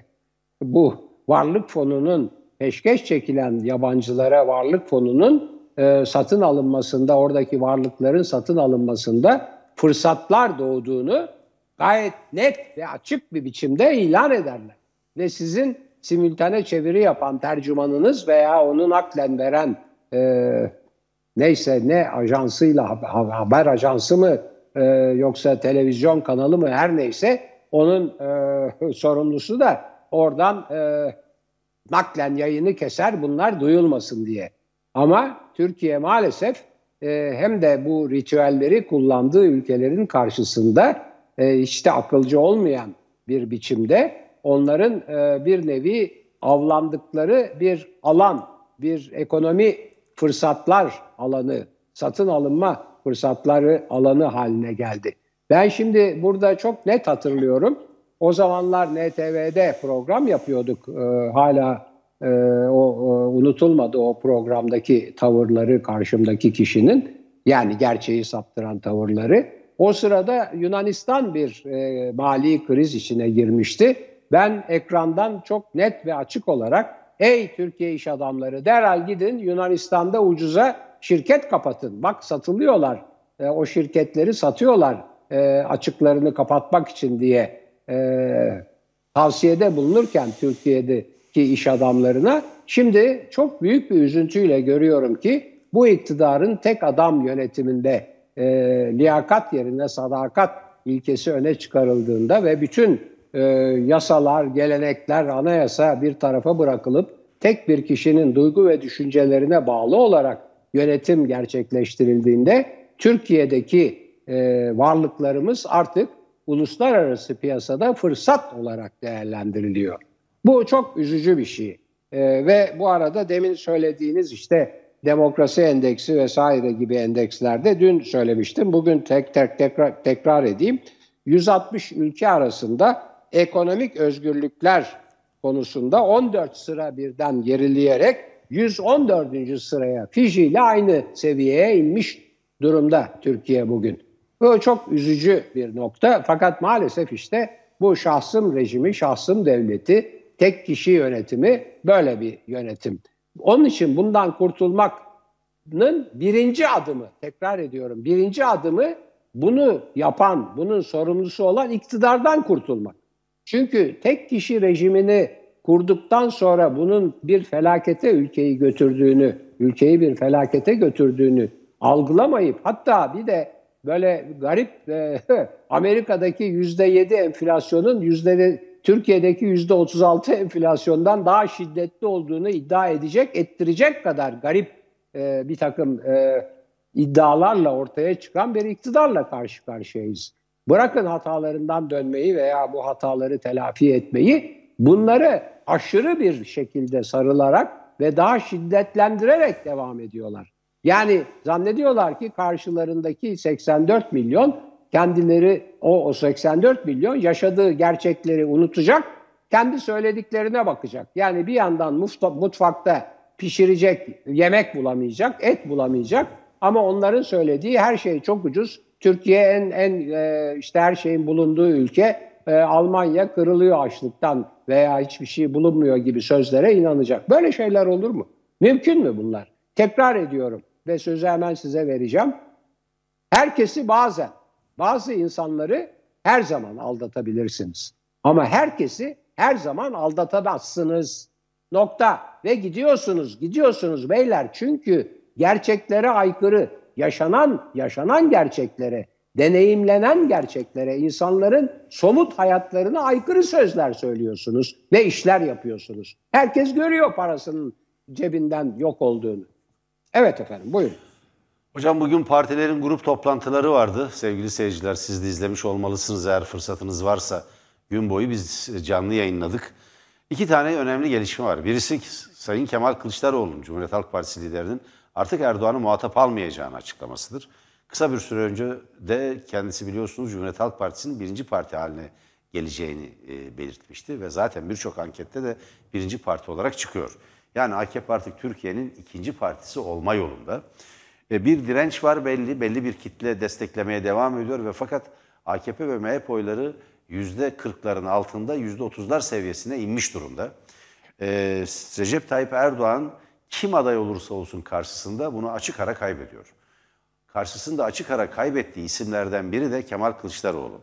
bu varlık fonunun peşkeş çekilen yabancılara varlık fonunun e, satın alınmasında, oradaki varlıkların satın alınmasında fırsatlar doğduğunu gayet net ve açık bir biçimde ilan ederler. Ve sizin simültane çeviri yapan tercümanınız veya onu naklen veren e, neyse ne ajansıyla haber ajansı mı e, yoksa televizyon kanalı mı her neyse onun e, sorumlusu da oradan e, naklen yayını keser bunlar duyulmasın diye. Ama Türkiye maalesef e, hem de bu ritüelleri kullandığı ülkelerin karşısında e, işte akılcı olmayan bir biçimde onların e, bir nevi avlandıkları bir alan, bir ekonomi fırsatlar alanı, satın alınma fırsatları alanı haline geldi. Ben şimdi burada çok net hatırlıyorum. O zamanlar NTV'de program yapıyorduk. Ee, hala e, o, o unutulmadı o programdaki tavırları karşımdaki kişinin. Yani gerçeği saptıran tavırları. O sırada Yunanistan bir e, mali kriz içine girmişti. Ben ekrandan çok net ve açık olarak ey Türkiye iş adamları derhal gidin Yunanistan'da ucuza şirket kapatın. Bak satılıyorlar. E, o şirketleri satıyorlar e, açıklarını kapatmak için diye e, tavsiyede bulunurken Türkiye'deki iş adamlarına şimdi çok büyük bir üzüntüyle görüyorum ki bu iktidarın tek adam yönetiminde e, liyakat yerine sadakat ilkesi öne çıkarıldığında ve bütün e, yasalar, gelenekler, anayasa bir tarafa bırakılıp tek bir kişinin duygu ve düşüncelerine bağlı olarak yönetim gerçekleştirildiğinde Türkiye'deki e, varlıklarımız artık uluslararası piyasada fırsat olarak değerlendiriliyor. Bu çok üzücü bir şey. E, ve bu arada demin söylediğiniz işte demokrasi endeksi vesaire gibi endekslerde dün söylemiştim. Bugün tek tek tekrar, tekrar edeyim. 160 ülke arasında ekonomik özgürlükler konusunda 14 sıra birden gerileyerek 114. sıraya Fiji ile aynı seviyeye inmiş durumda Türkiye bugün. Bu çok üzücü bir nokta fakat maalesef işte bu şahsım rejimi, şahsım devleti, tek kişi yönetimi böyle bir yönetim. Onun için bundan kurtulmanın birinci adımı, tekrar ediyorum, birinci adımı bunu yapan, bunun sorumlusu olan iktidardan kurtulmak. Çünkü tek kişi rejimini kurduktan sonra bunun bir felakete ülkeyi götürdüğünü, ülkeyi bir felakete götürdüğünü algılamayıp hatta bir de böyle garip e, Amerika'daki yüzde yedi enflasyonun yüzde Türkiye'deki yüzde otuz altı enflasyondan daha şiddetli olduğunu iddia edecek, ettirecek kadar garip e, bir takım e, iddialarla ortaya çıkan bir iktidarla karşı karşıyayız. Bırakın hatalarından dönmeyi veya bu hataları telafi etmeyi, bunları aşırı bir şekilde sarılarak ve daha şiddetlendirerek devam ediyorlar. Yani zannediyorlar ki karşılarındaki 84 milyon kendileri o, o 84 milyon yaşadığı gerçekleri unutacak, kendi söylediklerine bakacak. Yani bir yandan mutfakta pişirecek yemek bulamayacak, et bulamayacak ama onların söylediği her şey çok ucuz. Türkiye en en e, işte her şeyin bulunduğu ülke. E, Almanya kırılıyor açlıktan veya hiçbir şey bulunmuyor gibi sözlere inanacak. Böyle şeyler olur mu? Mümkün mü bunlar? Tekrar ediyorum ve sözü hemen size vereceğim. Herkesi bazen, bazı insanları her zaman aldatabilirsiniz. Ama herkesi her zaman aldatamazsınız. Nokta. Ve gidiyorsunuz, gidiyorsunuz beyler. Çünkü gerçeklere aykırı, yaşanan, yaşanan gerçeklere, deneyimlenen gerçeklere, insanların somut hayatlarına aykırı sözler söylüyorsunuz ve işler yapıyorsunuz. Herkes görüyor parasının cebinden yok olduğunu. Evet efendim buyurun. Hocam bugün partilerin grup toplantıları vardı. Sevgili seyirciler siz de izlemiş olmalısınız eğer fırsatınız varsa. Gün boyu biz canlı yayınladık. İki tane önemli gelişme var. Birisi Sayın Kemal Kılıçdaroğlu'nun, Cumhuriyet Halk Partisi liderinin artık Erdoğan'ı muhatap almayacağını açıklamasıdır. Kısa bir süre önce de kendisi biliyorsunuz Cumhuriyet Halk Partisi'nin birinci parti haline geleceğini e, belirtmişti. Ve zaten birçok ankette de birinci parti olarak çıkıyor. Yani AKP artık Türkiye'nin ikinci partisi olma yolunda. E, bir direnç var belli, belli bir kitle desteklemeye devam ediyor ve fakat AKP ve MHP oyları yüzde 40'ların altında yüzde 30'lar seviyesine inmiş durumda. e, Recep Tayyip Erdoğan kim aday olursa olsun karşısında bunu açık ara kaybediyor. Karşısında açık ara kaybettiği isimlerden biri de Kemal Kılıçdaroğlu.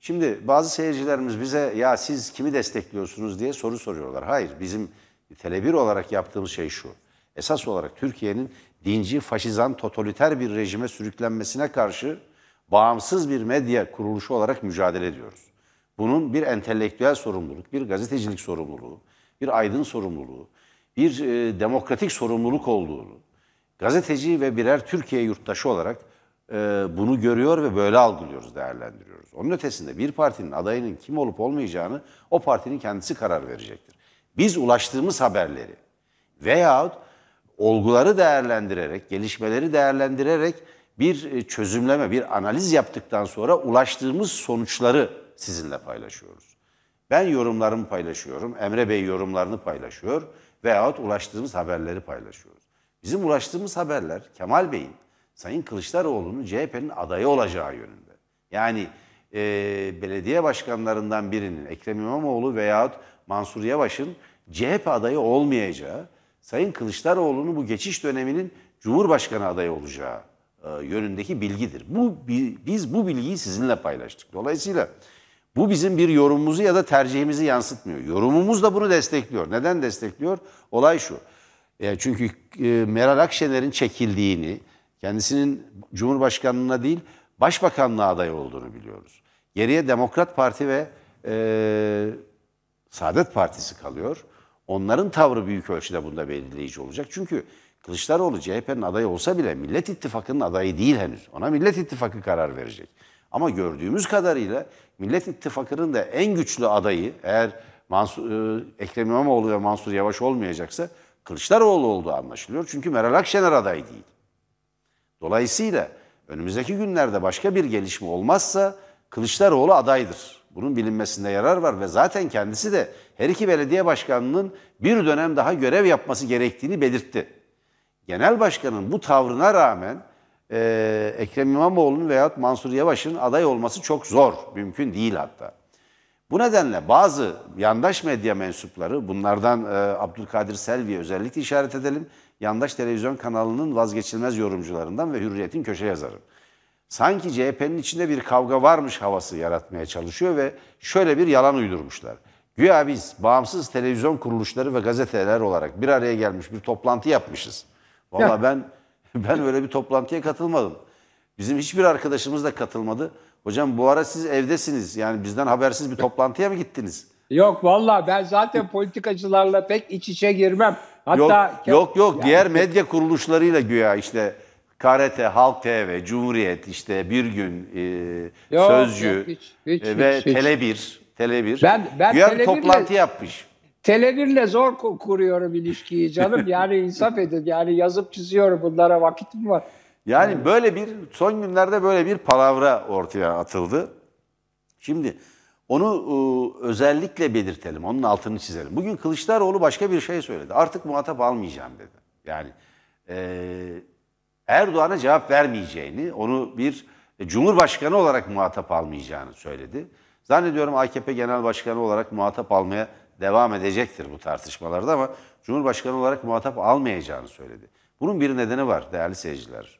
Şimdi bazı seyircilerimiz bize ya siz kimi destekliyorsunuz diye soru soruyorlar. Hayır bizim Tele1 olarak yaptığımız şey şu. Esas olarak Türkiye'nin dinci, faşizan, totaliter bir rejime sürüklenmesine karşı bağımsız bir medya kuruluşu olarak mücadele ediyoruz. Bunun bir entelektüel sorumluluk, bir gazetecilik sorumluluğu, bir aydın sorumluluğu, bir e, demokratik sorumluluk olduğunu, gazeteci ve birer Türkiye yurttaşı olarak e, bunu görüyor ve böyle algılıyoruz, değerlendiriyoruz. Onun ötesinde bir partinin adayının kim olup olmayacağını o partinin kendisi karar verecektir. Biz ulaştığımız haberleri veyahut olguları değerlendirerek, gelişmeleri değerlendirerek bir e, çözümleme, bir analiz yaptıktan sonra ulaştığımız sonuçları sizinle paylaşıyoruz. Ben yorumlarımı paylaşıyorum, Emre Bey yorumlarını paylaşıyor veyahut ulaştığımız haberleri paylaşıyoruz. Bizim ulaştığımız haberler Kemal Bey'in Sayın Kılıçdaroğlu'nun CHP'nin adayı olacağı yönünde. Yani e, belediye başkanlarından birinin Ekrem İmamoğlu veyahut Mansur Yavaş'ın CHP adayı olmayacağı, Sayın Kılıçdaroğlu'nun bu geçiş döneminin Cumhurbaşkanı adayı olacağı e, yönündeki bilgidir. Bu biz bu bilgiyi sizinle paylaştık. Dolayısıyla bu bizim bir yorumumuzu ya da tercihimizi yansıtmıyor. Yorumumuz da bunu destekliyor. Neden destekliyor? Olay şu. E, çünkü e, Meral Akşener'in çekildiğini, kendisinin Cumhurbaşkanlığına değil Başbakanlığa aday olduğunu biliyoruz. Geriye Demokrat Parti ve e, Saadet Partisi kalıyor. Onların tavrı büyük ölçüde bunda belirleyici olacak. Çünkü Kılıçdaroğlu CHP'nin adayı olsa bile Millet İttifakı'nın adayı değil henüz. Ona Millet İttifakı karar verecek. Ama gördüğümüz kadarıyla Millet İttifakı'nın da en güçlü adayı eğer Mansur, e, Ekrem İmamoğlu ve Mansur Yavaş olmayacaksa Kılıçdaroğlu olduğu anlaşılıyor. Çünkü Meral Akşener aday değil. Dolayısıyla önümüzdeki günlerde başka bir gelişme olmazsa Kılıçdaroğlu adaydır. Bunun bilinmesinde yarar var ve zaten kendisi de her iki belediye başkanının bir dönem daha görev yapması gerektiğini belirtti. Genel başkanın bu tavrına rağmen e, Ekrem İmamoğlu'nun veyahut Mansur Yavaş'ın aday olması çok zor, mümkün değil hatta. Bu nedenle bazı yandaş medya mensupları, bunlardan e, Abdülkadir Selvi'ye özellikle işaret edelim, yandaş televizyon kanalının vazgeçilmez yorumcularından ve Hürriyet'in köşe yazarı. Sanki CHP'nin içinde bir kavga varmış havası yaratmaya çalışıyor ve şöyle bir yalan uydurmuşlar. Güya biz bağımsız televizyon kuruluşları ve gazeteler olarak bir araya gelmiş bir toplantı yapmışız. Valla ben ben öyle bir toplantıya katılmadım. Bizim hiçbir arkadaşımız da katılmadı. Hocam bu ara siz evdesiniz. Yani bizden habersiz bir toplantıya mı gittiniz? Yok valla ben zaten politikacılarla pek iç içe girmem. Hatta yok yok, yok. Yani, diğer medya kuruluşlarıyla güya işte KRT, Halk TV, Cumhuriyet, işte Bir Gün, e, yok, Sözcü yok, hiç, hiç, e, ve hiç, Tele1, Tele1 ben, ben güya bir toplantı yapmış. Tele1'le zor kuruyorum ilişkiyi canım. Yani insaf edin. Yani yazıp çiziyorum. Bunlara vakitim var. Yani, yani böyle bir son günlerde böyle bir palavra ortaya atıldı. Şimdi onu e, özellikle belirtelim. Onun altını çizelim. Bugün Kılıçdaroğlu başka bir şey söyledi. Artık muhatap almayacağım dedi. Yani e, Erdoğan'a cevap vermeyeceğini, onu bir Cumhurbaşkanı olarak muhatap almayacağını söyledi. Zannediyorum AKP Genel Başkanı olarak muhatap almaya devam edecektir bu tartışmalarda ama Cumhurbaşkanı olarak muhatap almayacağını söyledi. Bunun bir nedeni var değerli seyirciler.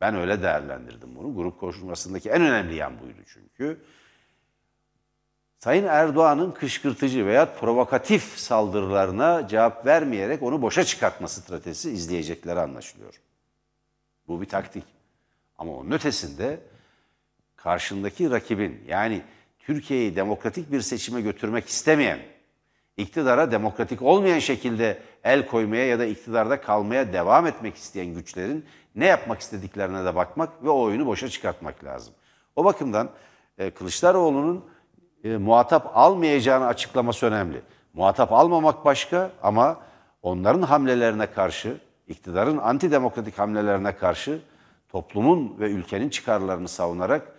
Ben öyle değerlendirdim bunu. Grup konuşmasındaki en önemli yan buydu çünkü. Sayın Erdoğan'ın kışkırtıcı veya provokatif saldırılarına cevap vermeyerek onu boşa çıkartma stratejisi izleyecekleri anlaşılıyor. Bu bir taktik. Ama onun ötesinde karşındaki rakibin yani Türkiye'yi demokratik bir seçime götürmek istemeyen, iktidara demokratik olmayan şekilde el koymaya ya da iktidarda kalmaya devam etmek isteyen güçlerin ne yapmak istediklerine de bakmak ve o oyunu boşa çıkartmak lazım. O bakımdan e, Kılıçdaroğlu'nun e, muhatap almayacağını açıklaması önemli. Muhatap almamak başka ama onların hamlelerine karşı, iktidarın antidemokratik hamlelerine karşı toplumun ve ülkenin çıkarlarını savunarak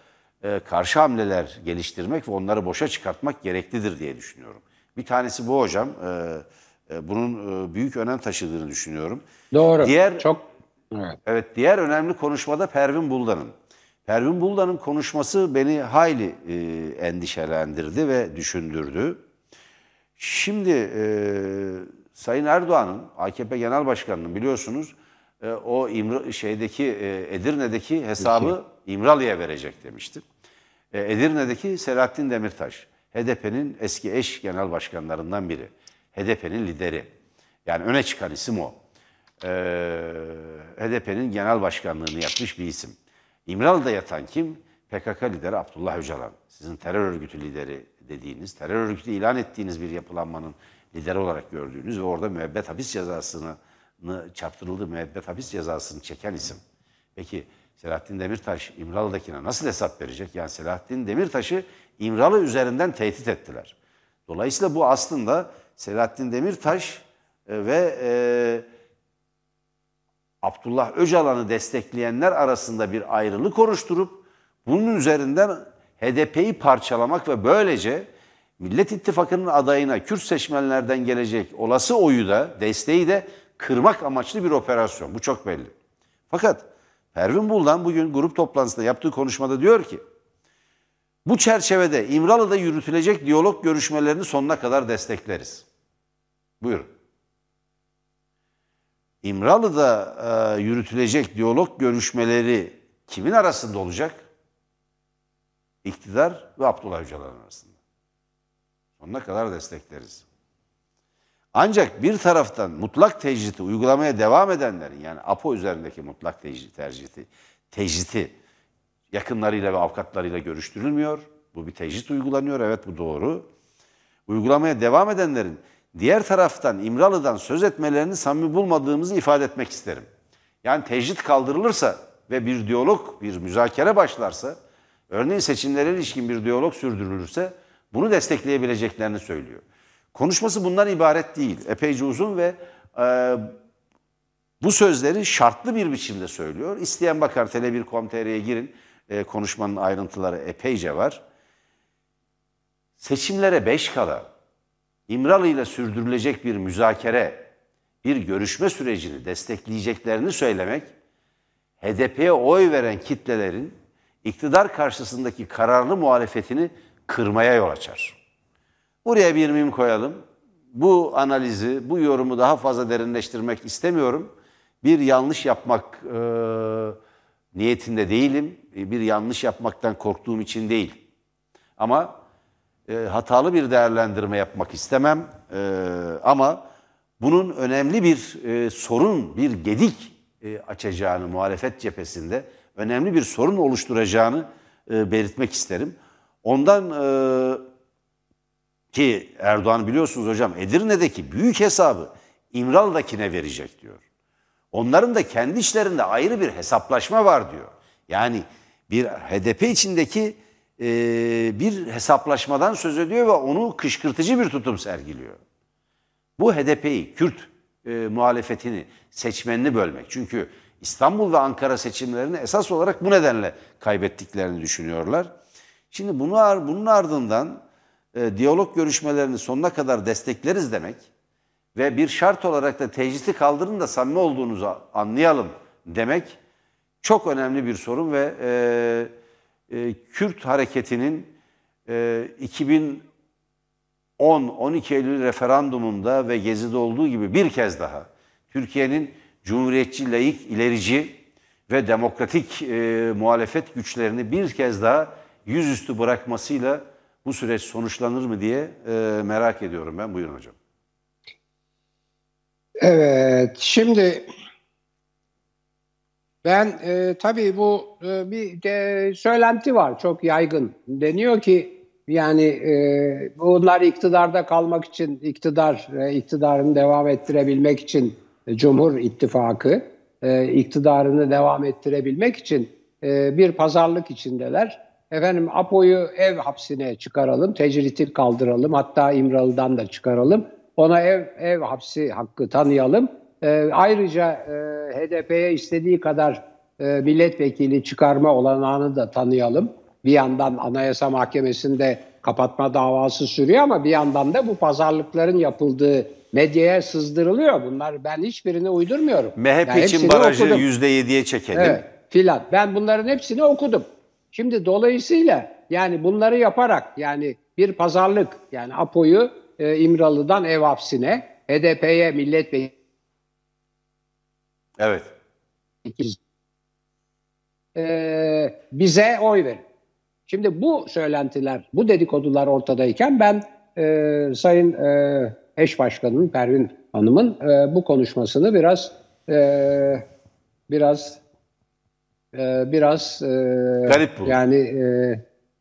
e, karşı hamleler geliştirmek ve onları boşa çıkartmak gereklidir diye düşünüyorum. Bir tanesi bu hocam. E, e, bunun e, büyük önem taşıdığını düşünüyorum. Doğru. Diğer, Çok evet. evet diğer önemli konuşmada Pervin Buldan'ın. Pervin Buldan'ın konuşması beni hayli e, endişelendirdi ve düşündürdü. Şimdi e, Sayın Erdoğan'ın AKP Genel Başkanı'nın biliyorsunuz e, o İmra, şeydeki e, Edirne'deki hesabı İmralı'ya verecek demişti. E, Edirne'deki Selahattin Demirtaş, HDP'nin eski eş genel başkanlarından biri. HDP'nin lideri. Yani öne çıkan isim o. E, HDP'nin genel başkanlığını yapmış bir isim. İmralı'da yatan kim? PKK lideri Abdullah Öcalan. Sizin terör örgütü lideri dediğiniz, terör örgütü ilan ettiğiniz bir yapılanmanın lideri olarak gördüğünüz ve orada müebbet hapis cezasını çarptırıldığı müebbet hapis cezasını çeken isim. Peki Selahattin Demirtaş İmralı'dakine nasıl hesap verecek? Yani Selahattin Demirtaş'ı İmralı üzerinden tehdit ettiler. Dolayısıyla bu aslında Selahattin Demirtaş e, ve e, Abdullah Öcalan'ı destekleyenler arasında bir ayrılık oluşturup bunun üzerinden HDP'yi parçalamak ve böylece Millet İttifakı'nın adayına Kürt seçmenlerden gelecek olası oyu da desteği de kırmak amaçlı bir operasyon. Bu çok belli. Fakat Pervin Buldan bugün grup toplantısında yaptığı konuşmada diyor ki bu çerçevede İmralı'da yürütülecek diyalog görüşmelerini sonuna kadar destekleriz. Buyurun. İmralı'da e, yürütülecek diyalog görüşmeleri kimin arasında olacak? İktidar ve Abdullah Öcalan arasında. Sonuna kadar destekleriz. Ancak bir taraftan mutlak tecriti uygulamaya devam edenlerin yani APO üzerindeki mutlak tecrit, tercihti, tecriti yakınlarıyla ve avukatlarıyla görüştürülmüyor. Bu bir tecrit uygulanıyor. Evet bu doğru. Uygulamaya devam edenlerin diğer taraftan İmralı'dan söz etmelerini samimi bulmadığımızı ifade etmek isterim. Yani tecrit kaldırılırsa ve bir diyalog, bir müzakere başlarsa, örneğin seçimlere ilişkin bir diyalog sürdürülürse bunu destekleyebileceklerini söylüyor. Konuşması bundan ibaret değil. Epeyce uzun ve e, bu sözleri şartlı bir biçimde söylüyor. İsteyen bakar tele1.com.tr'ye girin. E, konuşmanın ayrıntıları epeyce var. Seçimlere beş kala İmralı ile sürdürülecek bir müzakere, bir görüşme sürecini destekleyeceklerini söylemek, HDP'ye oy veren kitlelerin iktidar karşısındaki kararlı muhalefetini kırmaya yol açar. Buraya bir mim koyalım. Bu analizi, bu yorumu daha fazla derinleştirmek istemiyorum. Bir yanlış yapmak e, niyetinde değilim. Bir yanlış yapmaktan korktuğum için değil. Ama e, hatalı bir değerlendirme yapmak istemem. E, ama bunun önemli bir e, sorun, bir gedik e, açacağını muhalefet cephesinde, önemli bir sorun oluşturacağını e, belirtmek isterim. Ondan e, ki Erdoğan biliyorsunuz hocam Edirne'deki büyük hesabı İmralı'dakine verecek diyor. Onların da kendi işlerinde ayrı bir hesaplaşma var diyor. Yani bir HDP içindeki e, bir hesaplaşmadan söz ediyor ve onu kışkırtıcı bir tutum sergiliyor. Bu HDP'yi, Kürt e, muhalefetini, seçmenini bölmek. Çünkü İstanbul ve Ankara seçimlerini esas olarak bu nedenle kaybettiklerini düşünüyorlar. Şimdi bunu, bunun ardından e, diyalog görüşmelerini sonuna kadar destekleriz demek ve bir şart olarak da tecriti kaldırın da samimi olduğunuzu anlayalım demek çok önemli bir sorun ve e, e, Kürt hareketinin e, 2010-12 Eylül referandumunda ve Gezi'de olduğu gibi bir kez daha Türkiye'nin cumhuriyetçi, layık, ilerici ve demokratik e, muhalefet güçlerini bir kez daha yüzüstü bırakmasıyla bu süreç sonuçlanır mı diye e, merak ediyorum ben. Buyurun hocam. Evet, şimdi ben e, tabii bu e, bir de söylenti var çok yaygın. Deniyor ki yani e, bunlar iktidarda kalmak için, iktidar e, iktidarını devam ettirebilmek için e, Cumhur İttifakı e, iktidarını devam ettirebilmek için e, bir pazarlık içindeler Efendim Apo'yu ev hapsine çıkaralım, tecriti kaldıralım, hatta İmralı'dan da çıkaralım. Ona ev ev hapsi hakkı tanıyalım. E, ayrıca e, HDP'ye istediği kadar e, milletvekili çıkarma olanağını da tanıyalım. Bir yandan Anayasa Mahkemesi'nde kapatma davası sürüyor ama bir yandan da bu pazarlıkların yapıldığı medyaya sızdırılıyor. Bunlar ben hiçbirini uydurmuyorum. MHP yani için barajı %7'ye çekelim. Evet, filan. Ben bunların hepsini okudum. Şimdi dolayısıyla yani bunları yaparak yani bir pazarlık yani Apo'yu e, İmralı'dan ev hapsine, HDP'ye milletvekili Evet. e, bize oy verin. Şimdi bu söylentiler, bu dedikodular ortadayken ben e, Sayın e, eş başkanının Pervin Hanım'ın e, bu konuşmasını biraz e, biraz e, biraz e, Garip buldum. yani e,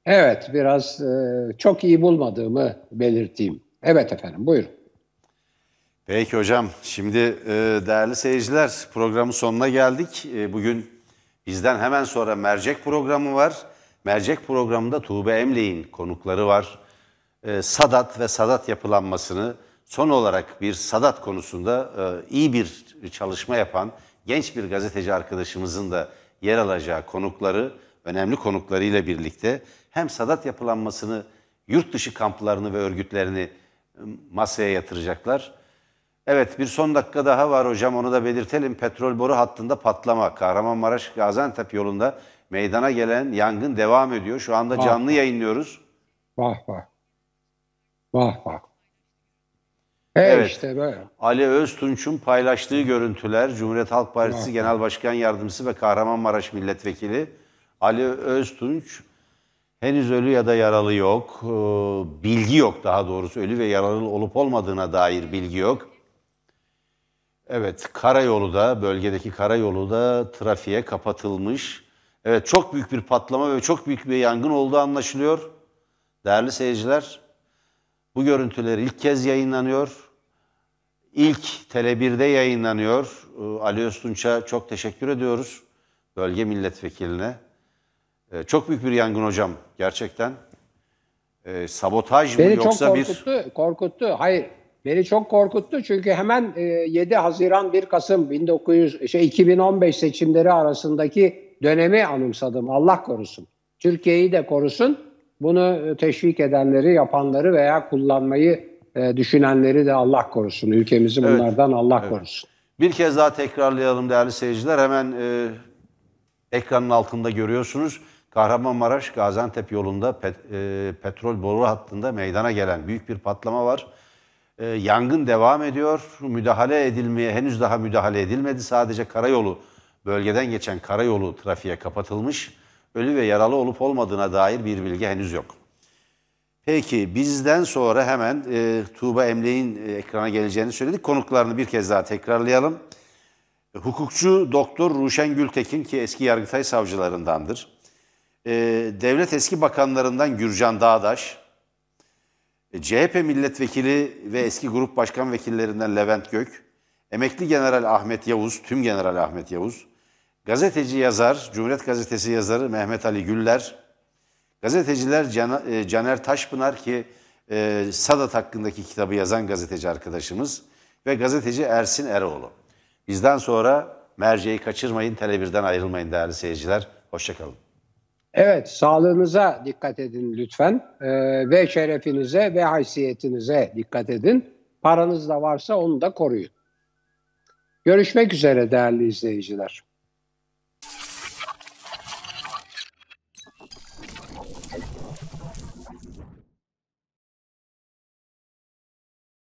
evet biraz e, çok iyi bulmadığımı belirteyim. Evet efendim buyurun. Peki hocam. Şimdi e, değerli seyirciler programın sonuna geldik. E, bugün bizden hemen sonra mercek programı var. Mercek programında Tuğbe Emley'in konukları var. E, Sadat ve Sadat yapılanmasını son olarak bir Sadat konusunda e, iyi bir çalışma yapan genç bir gazeteci arkadaşımızın da yer alacağı konukları, önemli konuklarıyla birlikte hem Sadat yapılanmasını, yurt dışı kamplarını ve örgütlerini e, masaya yatıracaklar. Evet bir son dakika daha var hocam onu da belirtelim. Petrol boru hattında patlama. Kahramanmaraş Gaziantep yolunda meydana gelen yangın devam ediyor. Şu anda canlı yayınlıyoruz. Vah vah. Vah vah. Evet, Evet. işte böyle. Ali Öztunç'un paylaştığı görüntüler Cumhuriyet Halk Partisi Genel Başkan Yardımcısı ve Kahramanmaraş Milletvekili Ali Öztunç henüz ölü ya da yaralı yok. Bilgi yok daha doğrusu ölü ve yaralı olup olmadığına dair bilgi yok. Evet karayolu da bölgedeki karayolu da trafiğe kapatılmış. Evet çok büyük bir patlama ve çok büyük bir yangın olduğu anlaşılıyor. Değerli seyirciler bu görüntüler ilk kez yayınlanıyor. İlk Tele1'de yayınlanıyor. Ee, Ali Öztunç'a çok teşekkür ediyoruz. Bölge milletvekiline. Ee, Çok büyük bir yangın hocam gerçekten. Ee, sabotaj mı Beni çok yoksa bir... korkuttu. Korkuttu. Hayır. Beni çok korkuttu çünkü hemen e, 7 Haziran 1 Kasım 1900 şey 2015 seçimleri arasındaki dönemi anımsadım. Allah korusun. Türkiye'yi de korusun. Bunu teşvik edenleri, yapanları veya kullanmayı e, düşünenleri de Allah korusun. Ülkemizi Evet. bunlardan Allah korusun. Bir kez daha tekrarlayalım değerli seyirciler. Hemen e, ekranın altında görüyorsunuz. Kahramanmaraş Gaziantep yolunda pet- e, petrol boru hattında meydana gelen büyük bir patlama var. E, yangın devam ediyor. Müdahale edilmeye henüz daha müdahale edilmedi. Sadece karayolu bölgeden geçen karayolu trafiğe kapatılmış. Ölü ve yaralı olup olmadığına dair bir bilgi henüz yok. Peki bizden sonra hemen e, Tuğba Emre'nin e, ekrana geleceğini söyledik. Konuklarını bir kez daha tekrarlayalım. Hukukçu Doktor Ruşen Gültekin ki eski Yargıtay savcılarındandır. E, devlet eski bakanlarından Gürcan Dağdaş, e, CHP milletvekili ve eski grup başkan vekillerinden Levent Gök, emekli General Ahmet Yavuz, tüm General Ahmet Yavuz, gazeteci yazar, Cumhuriyet Gazetesi yazarı Mehmet Ali Güller, gazeteciler Can- e, Caner Taşpınar ki e, Sadat hakkındaki kitabı yazan gazeteci arkadaşımız ve gazeteci Ersin Eroğlu. Bizden sonra merceği kaçırmayın, Tele1'den ayrılmayın değerli seyirciler. Hoşçakalın. Evet, sağlığınıza dikkat edin lütfen Ee, ve şerefinize ve haysiyetinize dikkat edin. Paranız da varsa onu da koruyun. Görüşmek üzere değerli izleyiciler.